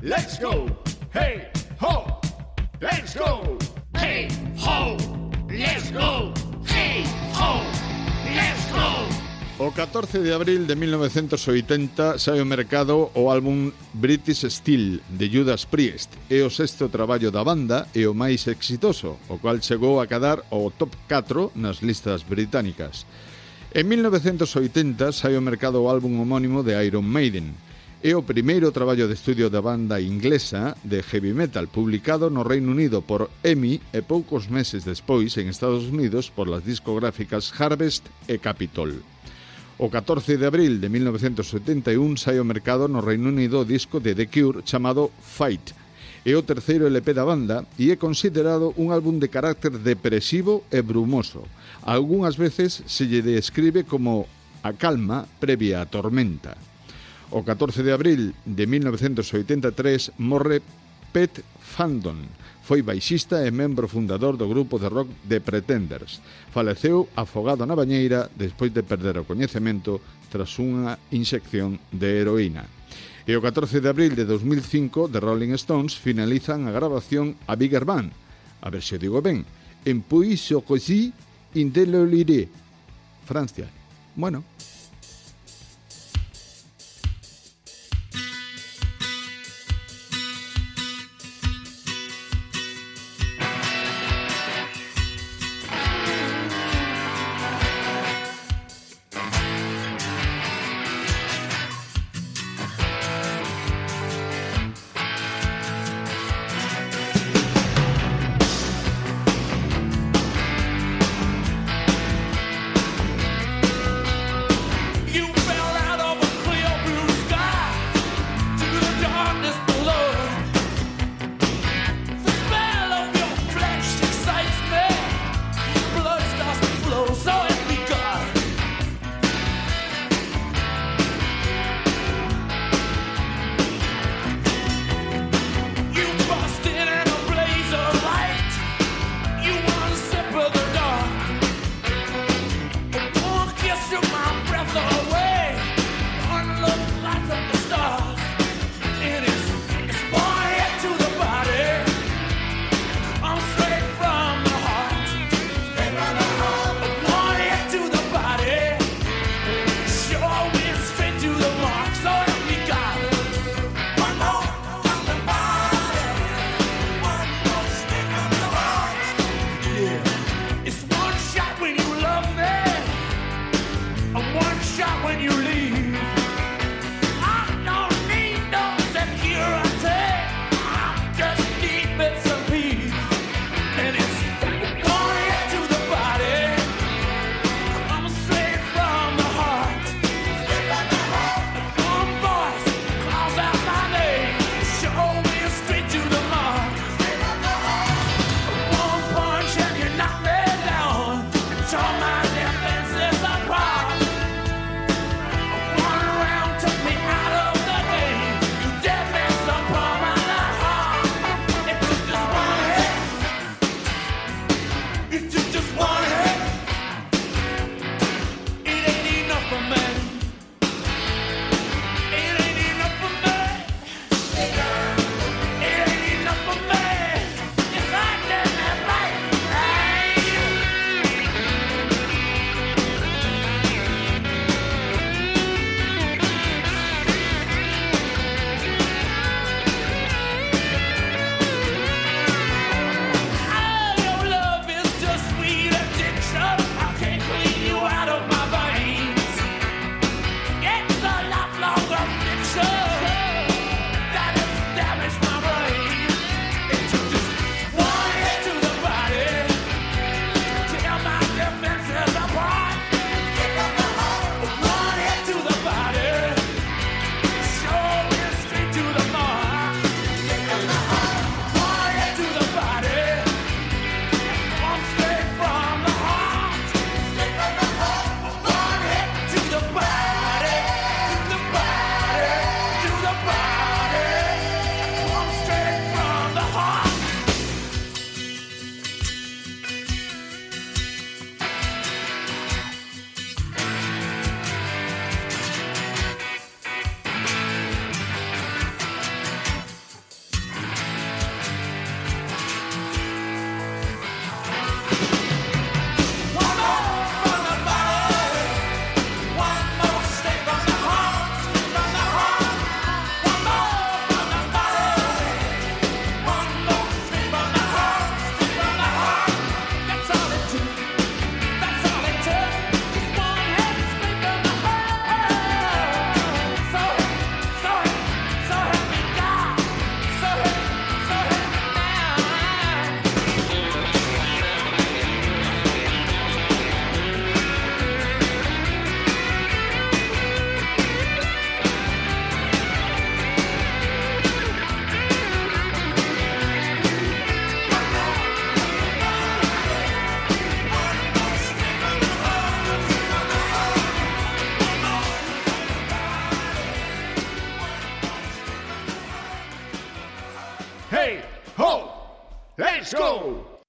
Let's go, hey ho. Let's go, hey ho. Let's go, hey ho. Let's go. O 14 de abril de 1980 sai ao mercado o álbum British Steel de Judas Priest. É o sexto traballo da banda e o máis exitoso, o cual chegou a cadar o top 4 nas listas británicas. En 1980 sai ao mercado o álbum homónimo de Iron Maiden é o primeiro traballo de estudio da banda inglesa de heavy metal publicado no Reino Unido por EMI e poucos meses despois en Estados Unidos por las discográficas Harvest e Capitol. O 14 de abril de 1971 sai ao mercado no Reino Unido o disco de The Cure chamado Fight. É o terceiro LP da banda e é considerado un álbum de carácter depresivo e brumoso. Algúnas veces se lle describe como a calma previa a tormenta. O 14 de abril de 1983 morre Pet Fandon. Foi baixista e membro fundador do grupo de rock The Pretenders. Faleceu afogado na bañeira despois de perder o coñecemento tras unha inxección de heroína. E o 14 de abril de 2005, The Rolling Stones finalizan a grabación a Bigger Band. A ver se o digo ben. En Puis-sur-Cozy, Indeloliré, Francia. Bueno,